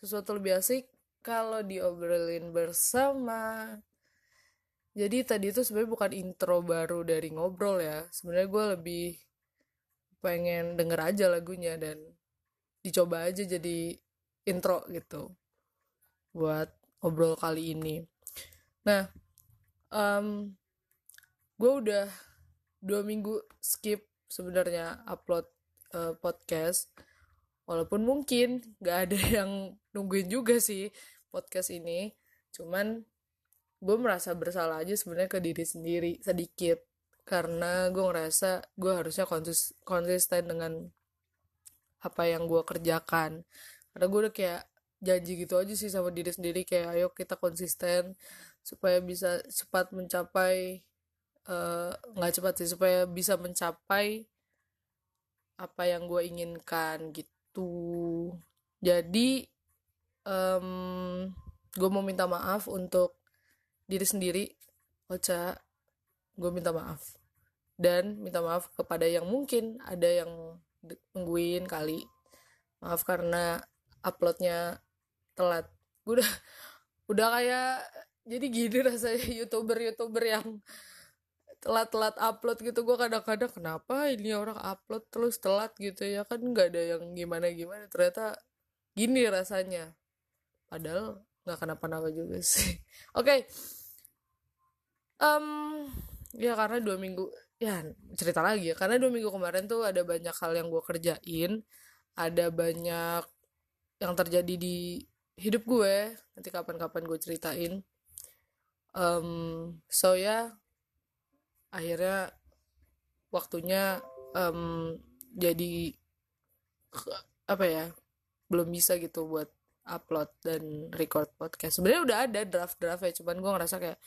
Sesuatu lebih asik kalau diobrolin bersama. Jadi tadi itu sebenarnya bukan intro baru dari Ngobrol ya. Sebenarnya gue lebih pengen denger aja lagunya dan dicoba aja jadi intro gitu. Buat ngobrol kali ini. Nah, em, gue udah dua minggu skip sebenarnya upload eh, podcast walaupun mungkin gak ada yang nungguin juga sih podcast ini. Cuman gue merasa bersalah aja sebenarnya ke diri sendiri sedikit. Karena gue ngerasa gue harusnya konsis- konsisten dengan apa yang gue kerjakan. Karena gue udah kayak janji gitu aja sih sama diri sendiri kayak ayo kita konsisten supaya bisa cepat mencapai eh, nggak cepat sih supaya bisa mencapai apa yang gue inginkan gitu jadi em gue mau minta maaf untuk diri sendiri Ocha. Gue minta maaf. Dan minta maaf kepada yang mungkin ada yang nungguin kali. Maaf karena uploadnya telat. Gue udah udah kayak jadi gini rasanya youtuber youtuber yang telat-telat upload gitu. Gue kadang-kadang kenapa ini orang upload terus telat? gitu ya. Kan nggak ada yang gimana-gimana. Ternyata gini rasanya. Padahal nggak kenapa-napa juga sih. Oke. Em, ya karena dua minggu ya cerita lagi ya. Karena dua minggu kemarin tuh ada banyak hal yang gue kerjain. Ada banyak yang terjadi di hidup gue. Nanti kapan-kapan gue ceritain. Em, so ya akhirnya waktunya em, jadi apa ya belum bisa gitu buat upload dan record podcast. Sebenarnya udah ada draft draft ya cuman gue ngerasa kayak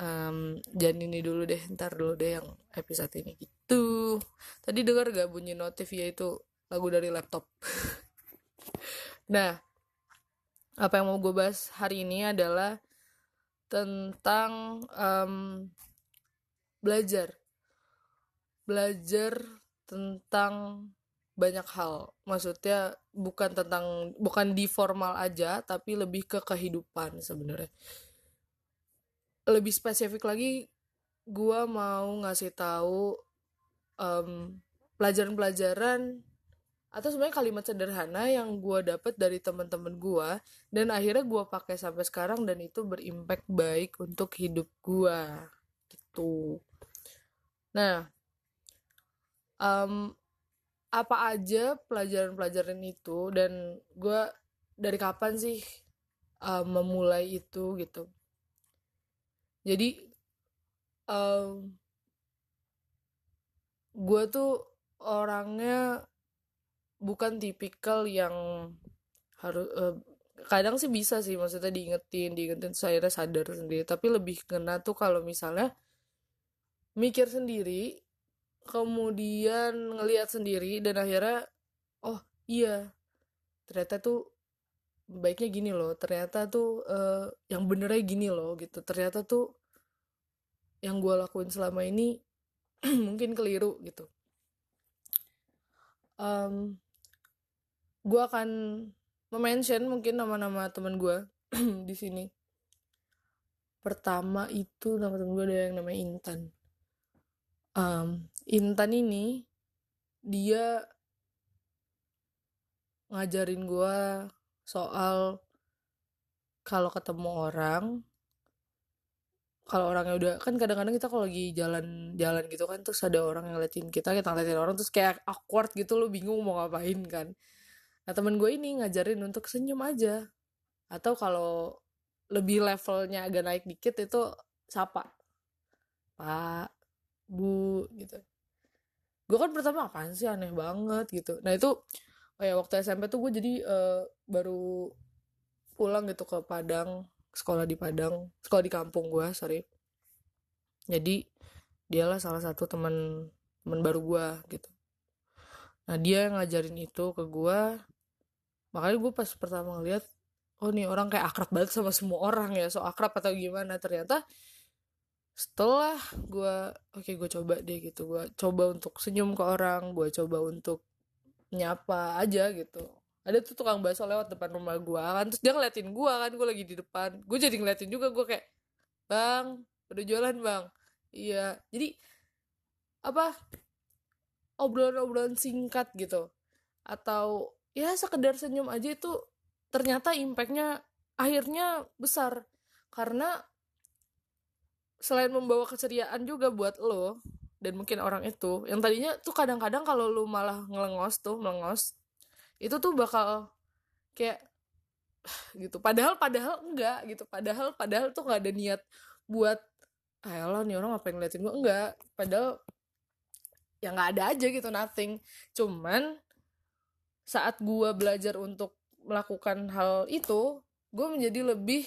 em, jangan ini dulu deh ntar dulu deh yang episode ini gitu. Tadi dengar gak bunyi notif ya itu lagu dari laptop. Nah apa yang mau gue bahas hari ini adalah tentang em, belajar. Belajar tentang banyak hal. Maksudnya bukan tentang bukan di formal aja tapi lebih ke kehidupan sebenarnya. Lebih spesifik lagi gua mau ngasih tahu em, pelajaran-pelajaran atau sebenarnya kalimat sederhana yang gua dapet dari teman-teman gua dan akhirnya gua pakai sampai sekarang dan itu berimpact baik untuk hidup gua gitu. Nah em, apa aja pelajaran-pelajaran itu dan gua dari kapan sih em, memulai itu gitu. Jadi em, gue tuh orangnya bukan tipikal yang harus eh, kadang sih bisa sih maksudnya diingetin diingetin akhirnya sadar sendiri. Tapi lebih kena tuh kalau misalnya mikir sendiri kemudian ngelihat sendiri dan akhirnya oh iya ternyata tuh baiknya gini loh ternyata tuh eh, yang benernya gini loh gitu. Ternyata tuh yang gue lakuin selama ini mungkin keliru gitu. Em, gue akan mention mungkin nama-nama teman gue di sini. Pertama itu nama temen gue ada yang namanya Intan Em, Intan ini dia ngajarin gue soal kalau ketemu orang kalau orangnya udah kan kadang-kadang kita kalau lagi jalan-jalan gitu kan terus ada orang yang ngeliatin kita kita ngeliatin orang terus kayak awkward gitu lo bingung mau ngapain kan. Nah temen gue ini ngajarin untuk senyum aja atau kalau lebih levelnya agak naik dikit itu sapa. Pak bu gitu. Gue kan pertama apaan sih aneh banget gitu. Nah itu oh ya waktu SMP tuh gue jadi eh, baru pulang gitu ke Padang sekolah di Padang sekolah di kampung gue sorry. Jadi dialah salah satu teman teman baru gue gitu. Nah dia yang ngajarin itu ke gue makanya gue pas pertama ngeliat oh nih orang kayak akrab banget sama semua orang ya so akrab atau gimana. Ternyata setelah gue oke okay, gue coba deh gitu. Gue coba untuk senyum ke orang gue coba untuk nyapa aja gitu. Ada tuh tukang bakso lewat depan rumah gue kan terus dia ngeliatin gue kan gue lagi di depan. Gue jadi ngeliatin juga gue kayak bang udah jualan bang. Iya jadi apa obrolan-obrolan singkat gitu. Atau ya sekedar senyum aja itu ternyata impactnya akhirnya besar. Karena selain membawa keceriaan juga buat lo dan mungkin orang itu yang tadinya tuh kadang-kadang kalau lo malah ngelengos tuh melengos itu tuh bakal kayak gitu. Padahal padahal enggak gitu. Padahal padahal tuh nggak ada niat buat ayolah nih orang ngapain ngeliatin gue enggak. Padahal ya nggak ada aja gitu nothing. Cuman saat gue belajar untuk melakukan hal itu gue menjadi lebih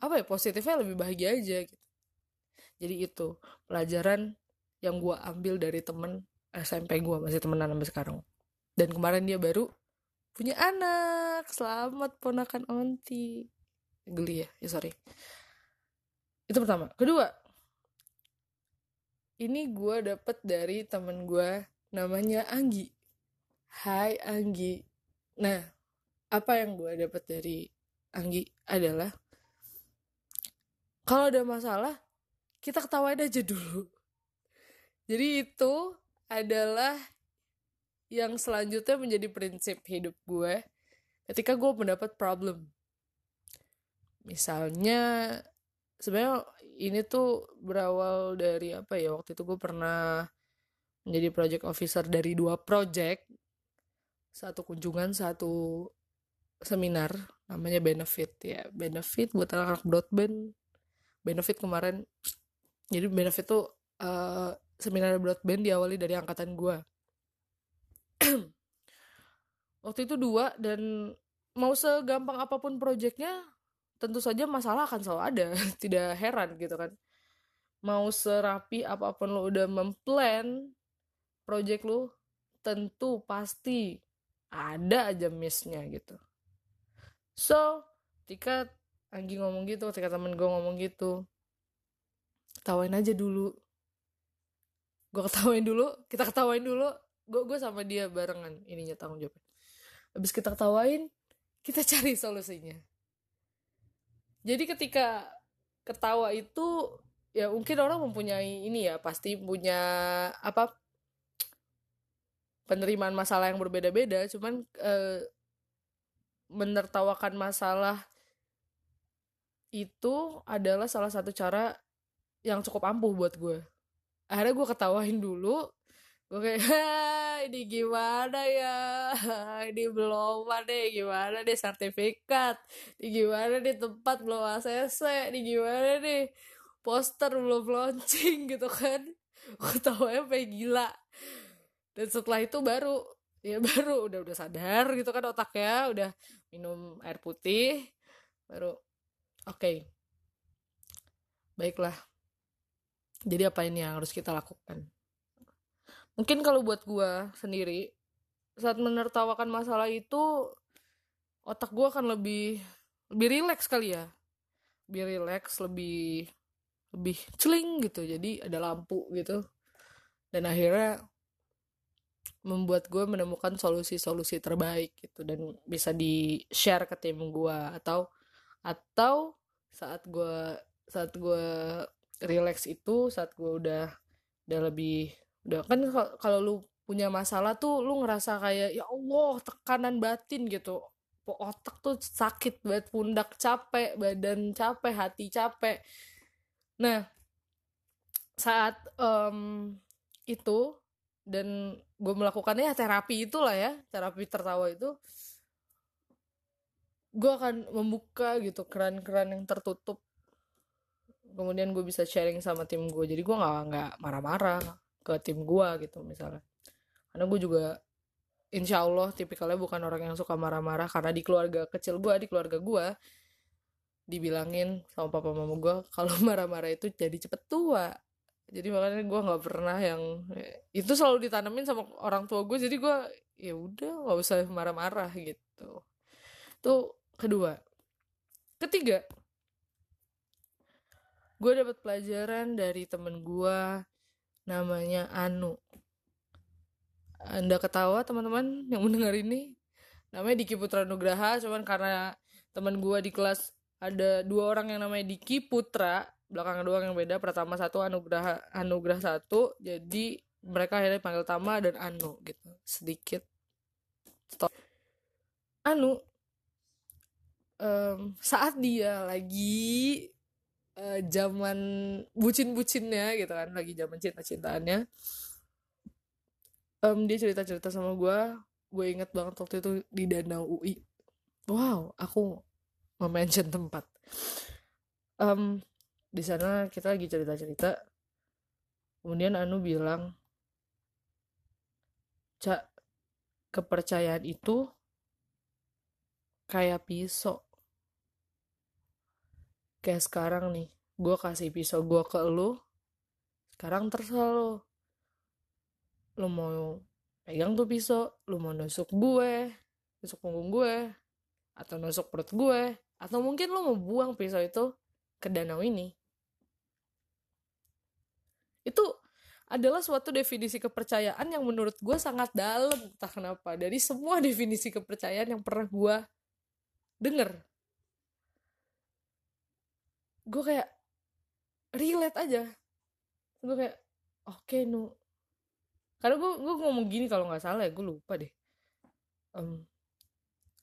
apa ya positifnya lebih bahagia aja gitu. Jadi itu pelajaran yang gue ambil dari temen SMP gue masih temenan sampai sekarang. Dan kemarin dia baru punya anak. Selamat ponakan onti. Geli ya? Ya sorry. Itu pertama. Kedua ini gue dapet dari temen gue namanya Anggi. Hai Anggi. Nah apa yang gue dapet dari Anggi adalah kalau ada masalah kita ketawain aja dulu. Jadi itu adalah yang selanjutnya menjadi prinsip hidup gue ketika gue mendapat problem. Misalnya sebenarnya ini tuh berawal dari apa ya waktu itu gue pernah menjadi project officer dari dua project. Satu kunjungan satu seminar namanya benefit ya. Benefit buat anak-anak broadband benefit kemarin. Jadi benefit tuh uh, seminar broadband diawali dari angkatan gue waktu itu dua dan mau segampang apa pun proyeknya tentu saja masalah akan selalu ada. Tidak heran gitu kan. Mau serapi apa pun lo udah memplan project lo tentu pasti ada aja missnya gitu. So ketika Anggi ngomong gitu ketika temen gue ngomong gitu. Ketawain aja dulu. Gue ketawain dulu kita ketawain dulu. Gue gue sama dia barengan ininya tanggung jawab habis kita ketawain kita cari solusinya. Jadi ketika ketawa itu ya mungkin orang mempunyai ini ya pasti punya apa penerimaan masalah yang berbeda-beda. Cuman eh, menertawakan masalah itu adalah salah satu cara yang cukup ampuh buat gue. Akhirnya gue ketawain dulu. Gue kayak ini gimana ya? Ini belum deh gimana deh sertifikat? Ini gimana deh tempat belum ACC ini gimana deh? Poster belum launching gitu kan. Gue tahu ya kayak gila. Dan setelah itu baru ya baru udah udah sadar gitu kan otaknya udah minum air putih baru oke. Okay. baiklah. Jadi apa ini yang harus kita lakukan? Mungkin kalau buat gue sendiri saat menertawakan masalah itu otak gue akan lebih lebih rileks kali ya. Lebih rileks lebih lebih celing gitu. Jadi ada lampu gitu. Dan akhirnya membuat gue menemukan solusi-solusi terbaik gitu. Dan bisa di share ke tim gue atau atau saat gue saat gue relax itu saat gue udah udah lebih udah kan kalau lu punya masalah tuh lu ngerasa kayak ya Allah tekanan batin gitu. Otak tuh sakit banget pundak capek badan capek hati capek. Nah saat um, itu dan gue melakukannya ya terapi itulah ya terapi tertawa itu gue akan membuka gitu keran-keran yang tertutup. Kemudian gue bisa sharing sama tim gue jadi gue nggak nggak marah-marah ke tim gue gitu misalnya. Karena gue juga insya Allah tipikalnya bukan orang yang suka marah-marah. Karena di keluarga kecil gue di keluarga gue dibilangin sama papa mama gue kalau marah-marah itu jadi cepet tua. Jadi makanya gue nggak pernah yang itu selalu ditanamin sama orang tua gue jadi gue ya udah nggak usah marah-marah gitu. Tuh kedua. Ketiga. Gue dapat pelajaran dari temen gue namanya Anu. Anda ketawa teman-teman yang mendengar ini? Namanya Diki Putra Nugraha cuman karena teman gue di kelas ada dua orang yang namanya Diki Putra belakang doang yang beda pertama satu Anugrah Anugrah satu jadi mereka akhirnya panggil Tama dan Anu gitu. Sedikit. Stop. Anu um, saat dia lagi uh, zaman bucin-bucinnya gitu kan lagi zaman cinta-cintaannya um, dia cerita-cerita sama gue gue inget banget waktu itu di danau UI wow aku mention tempat. Um, di sana kita lagi cerita-cerita. Kemudian Anu bilang cak kepercayaan itu kayak pisau kayak sekarang nih gue kasih pisau gue ke lu sekarang terserah lo lu mau pegang tuh pisau lu mau nusuk gue nusuk punggung gue atau nusuk perut gue atau mungkin lo mau buang pisau itu ke danau ini. Itu adalah suatu definisi kepercayaan yang menurut gue sangat dalam, entah kenapa. Dari semua definisi kepercayaan yang pernah gue denger. Gue kayak relate aja. Gue kayak, oke okay, nu. Karena gue, gue ngomong gini kalau nggak salah ya, gue lupa deh. Um,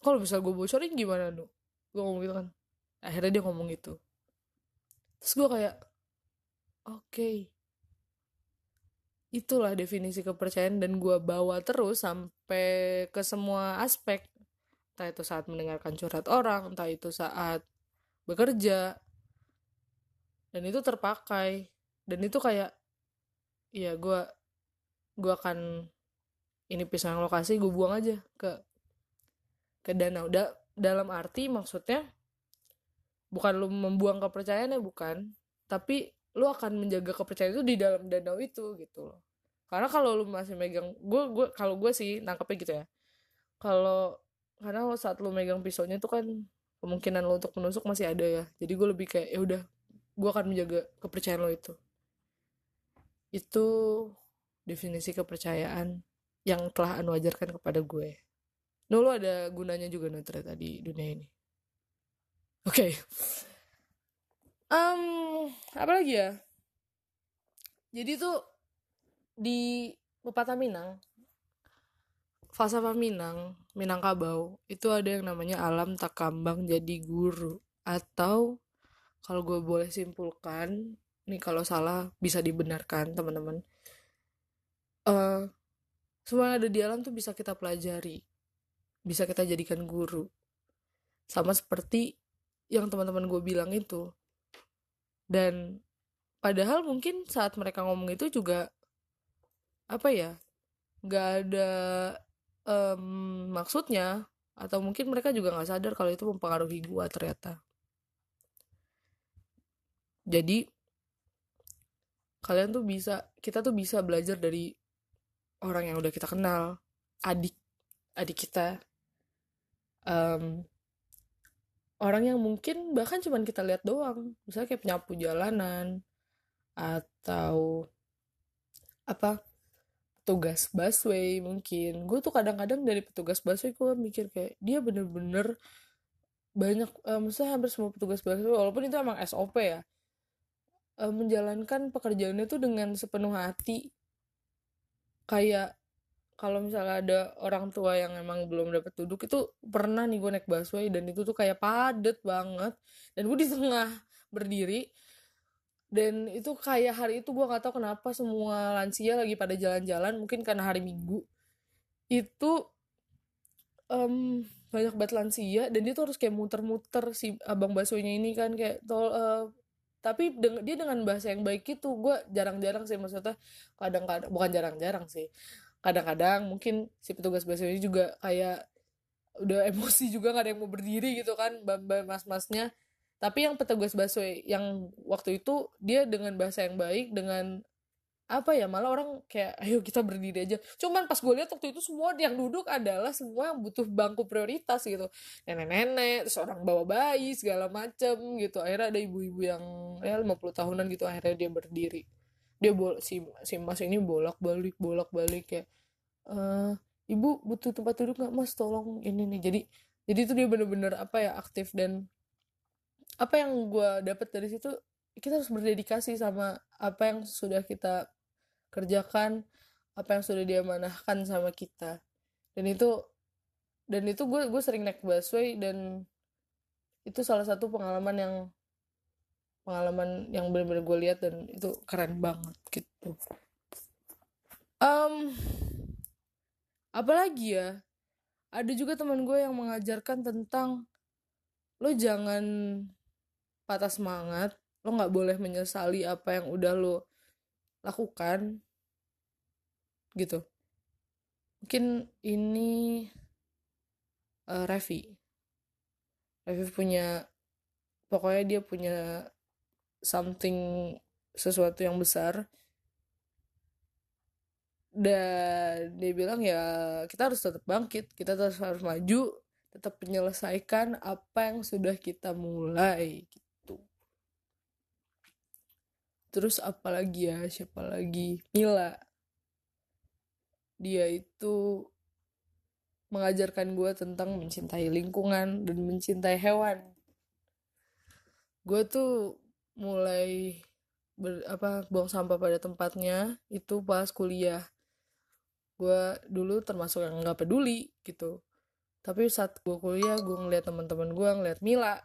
kalau bisa gue bocorin gimana nu? gue ngomong gitu kan akhirnya dia ngomong gitu terus gue kayak oke okay. itulah definisi kepercayaan dan gue bawa terus sampai ke semua aspek entah itu saat mendengarkan curhat orang entah itu saat bekerja dan itu terpakai. Dan itu kayak ya gue gue akan ini pisang lokasi gue buang aja ke ke danau. Da, dalam arti maksudnya bukan lu membuang kepercayaan ya bukan. Tapi lu akan menjaga kepercayaan itu di dalam danau itu gitu loh. Karena kalau lu masih megang gue gue kalau gue sih nangkepnya gitu ya. Kalau karena saat lu megang pisaunya itu kan kemungkinan lu untuk menusuk masih ada ya. Jadi gue lebih kayak ya udah gue akan menjaga kepercayaan lo itu itu definisi kepercayaan yang telah anu ajarkan kepada gue No, lo ada gunanya juga no ternyata di dunia ini. Oke. Okay. Um, apa lagi ya? Jadi tuh di pepatah Minang, falsafah Minang, Minangkabau, itu ada yang namanya alam tak kambang jadi guru. Atau kalau gue boleh simpulkan, nih kalau salah bisa dibenarkan teman-teman. Uh, semua yang ada di alam tuh bisa kita pelajari bisa kita jadikan guru. Sama seperti yang teman-teman gue bilang itu. Dan padahal mungkin saat mereka ngomong itu juga apa ya nggak ada um, maksudnya atau mungkin mereka juga nggak sadar kalau itu mempengaruhi gue ternyata jadi kalian tuh bisa kita tuh bisa belajar dari orang yang udah kita kenal adik adik kita. Um, orang yang mungkin bahkan cuman kita lihat doang. Misalnya kayak penyapu jalanan atau apa petugas busway mungkin. Gue tuh kadang-kadang dari petugas busway gue mikir kayak dia bener-bener banyak uh, maksudnya hampir semua petugas busway walaupun itu emang SOP ya uh, menjalankan pekerjaannya tuh dengan sepenuh hati. Kayak kalau misalnya ada orang tua yang emang belum dapat duduk itu pernah nih gue naik busway dan itu tuh kayak padet banget. Dan gue di tengah berdiri. Dan itu kayak hari itu gue nggak tahu kenapa semua lansia lagi pada jalan-jalan mungkin karena hari minggu. Itu um, banyak banget lansia dan dia tuh harus kayak muter-muter si abang baksonya ini kan kayak tol uh, tapi dia dengan bahasa yang baik itu gue jarang-jarang sih maksudnya kadang-kadang bukan jarang-jarang sih kadang-kadang mungkin si petugas busway ini juga kayak udah emosi juga gak ada yang mau berdiri gitu kan mas-masnya. Tapi yang petugas busway yang waktu itu dia dengan bahasa yang baik dengan apa ya malah orang kayak ayo kita berdiri aja. Cuman pas gue lihat waktu itu semua yang duduk adalah semua yang butuh bangku prioritas gitu. Nenek-nenek terus orang bawa bayi segala macem gitu. Akhirnya ada ibu-ibu yang ya 50 tahunan gitu akhirnya dia berdiri. Dia bol si si mas ini bolak balik bolak balik ya uh, ibu butuh tempat duduk nggak mas? Tolong ini nih. Jadi jadi itu dia bener-bener apa ya aktif dan apa yang gue dapat dari situ kita harus berdedikasi sama apa yang sudah kita kerjakan apa yang sudah dia manahkan sama kita. Dan itu dan itu gue gue sering naik busway dan itu salah satu pengalaman yang pengalaman yang benar-benar gue lihat dan itu keren banget gitu. Um, apalagi ya ada juga teman gue yang mengajarkan tentang lo jangan patah semangat lo nggak boleh menyesali apa yang udah lo lakukan. Gitu. Mungkin ini uh, Revi Revi punya pokoknya dia punya something sesuatu yang besar. Dan dia bilang ya kita harus tetap bangkit kita terus harus maju tetap menyelesaikan apa yang sudah kita mulai terus apalagi ya? Siapa lagi? Mila. Dia itu mengajarkan gue tentang mencintai lingkungan dan mencintai hewan. Gue tuh mulai ber, apa buang sampah pada tempatnya itu pas kuliah. Gue dulu termasuk yang nggak peduli gitu. Tapi saat gue kuliah gue ngeliat teman-teman gue ngeliat Mila.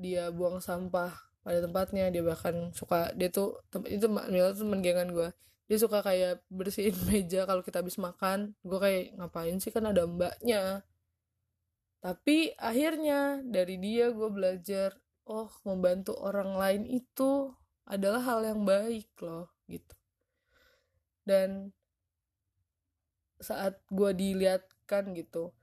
Dia buang sampah pada tempatnya dia bahkan suka dia tuh itu Mila tuh temen gue dia suka kayak bersihin meja kalau kita habis makan. Gue kayak ngapain sih kan ada mbaknya? Tapi akhirnya dari dia gue belajar oh membantu orang lain itu adalah hal yang baik loh gitu. Dan saat gue dilihatkan gitu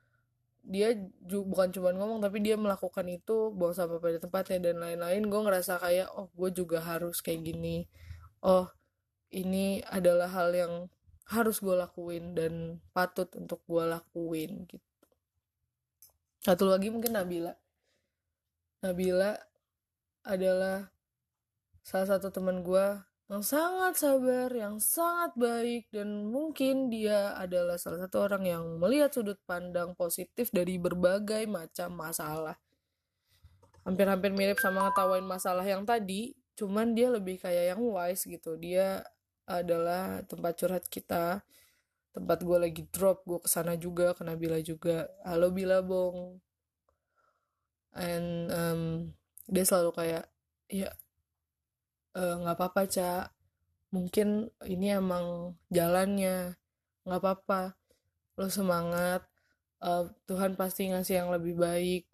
dia bukan cuma ngomong tapi dia melakukan itu buang sampah pada tempatnya dan lain-lain. Gue ngerasa kayak oh gue juga harus kayak gini. Oh ini adalah hal yang harus gue lakuin dan patut untuk gue lakuin gitu. Satu lagi mungkin Nabila. Nabila adalah salah satu teman gue yang sangat sabar, yang sangat baik, dan mungkin dia adalah salah satu orang yang melihat sudut pandang positif dari berbagai macam masalah. Hampir-hampir mirip sama ngetawain masalah yang tadi, cuman dia lebih kayak yang wise gitu. Dia adalah tempat curhat kita tempat gue lagi drop gue ke sana juga kena Bila juga halo Bila Bong and um, dia selalu kayak ya nggak uh, apa-apa cak mungkin ini emang jalannya. Nggak apa-apa. Lo semangat. Uh, Tuhan pasti ngasih yang lebih baik.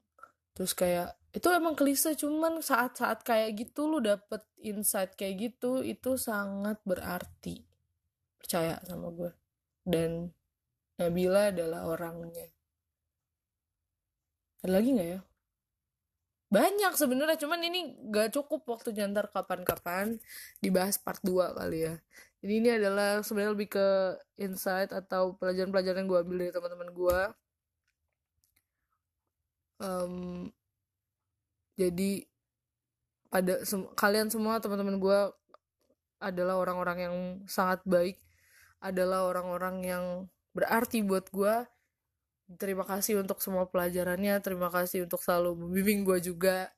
Terus kayak itu emang klise cuman saat-saat kayak gitu lu dapet insight kayak gitu itu sangat berarti. Percaya sama gue. Dan Nabila adalah orangnya. Ada lagi nggak ya banyak sebenarnya cuman ini gak cukup waktu nyantar kapan-kapan dibahas part 2 kali ya. Jadi ini adalah sebenarnya lebih ke insight atau pelajaran-pelajaran yang gue ambil dari teman-teman gue um, jadi pada sem kalian semua teman-teman gue adalah orang-orang yang sangat baik adalah orang-orang yang berarti buat gue terima kasih untuk semua pelajarannya terima kasih untuk selalu membimbing gue juga.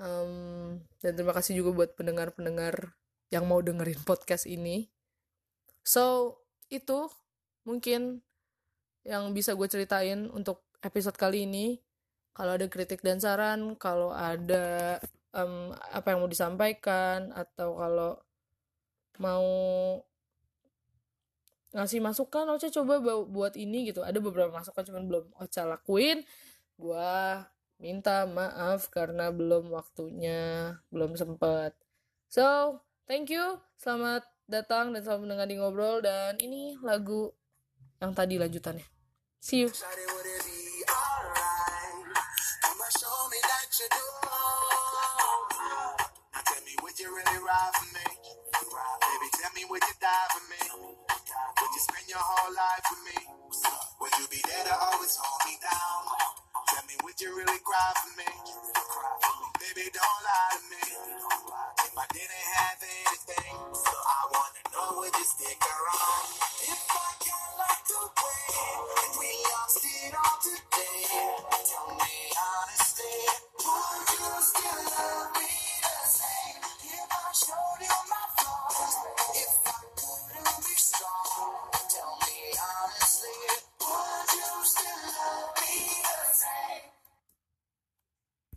Um, dan terima kasih juga buat pendengar-pendengar yang mau dengerin podcast ini. So itu mungkin yang bisa gue ceritain untuk episode kali ini. Kalau ada kritik dan saran kalau ada um, apa yang mau disampaikan atau kalau mau ngasih masukan Ocha coba buat ini gitu. Ada beberapa masukan cuman belum Ocha lakuin. Gua minta maaf karena belum waktunya belum sempat so thank you. Selamat datang dan selamat mendengar di ngobrol. Dan ini lagu yang tadi lanjutannya. See you. Baby, tell me, would you die for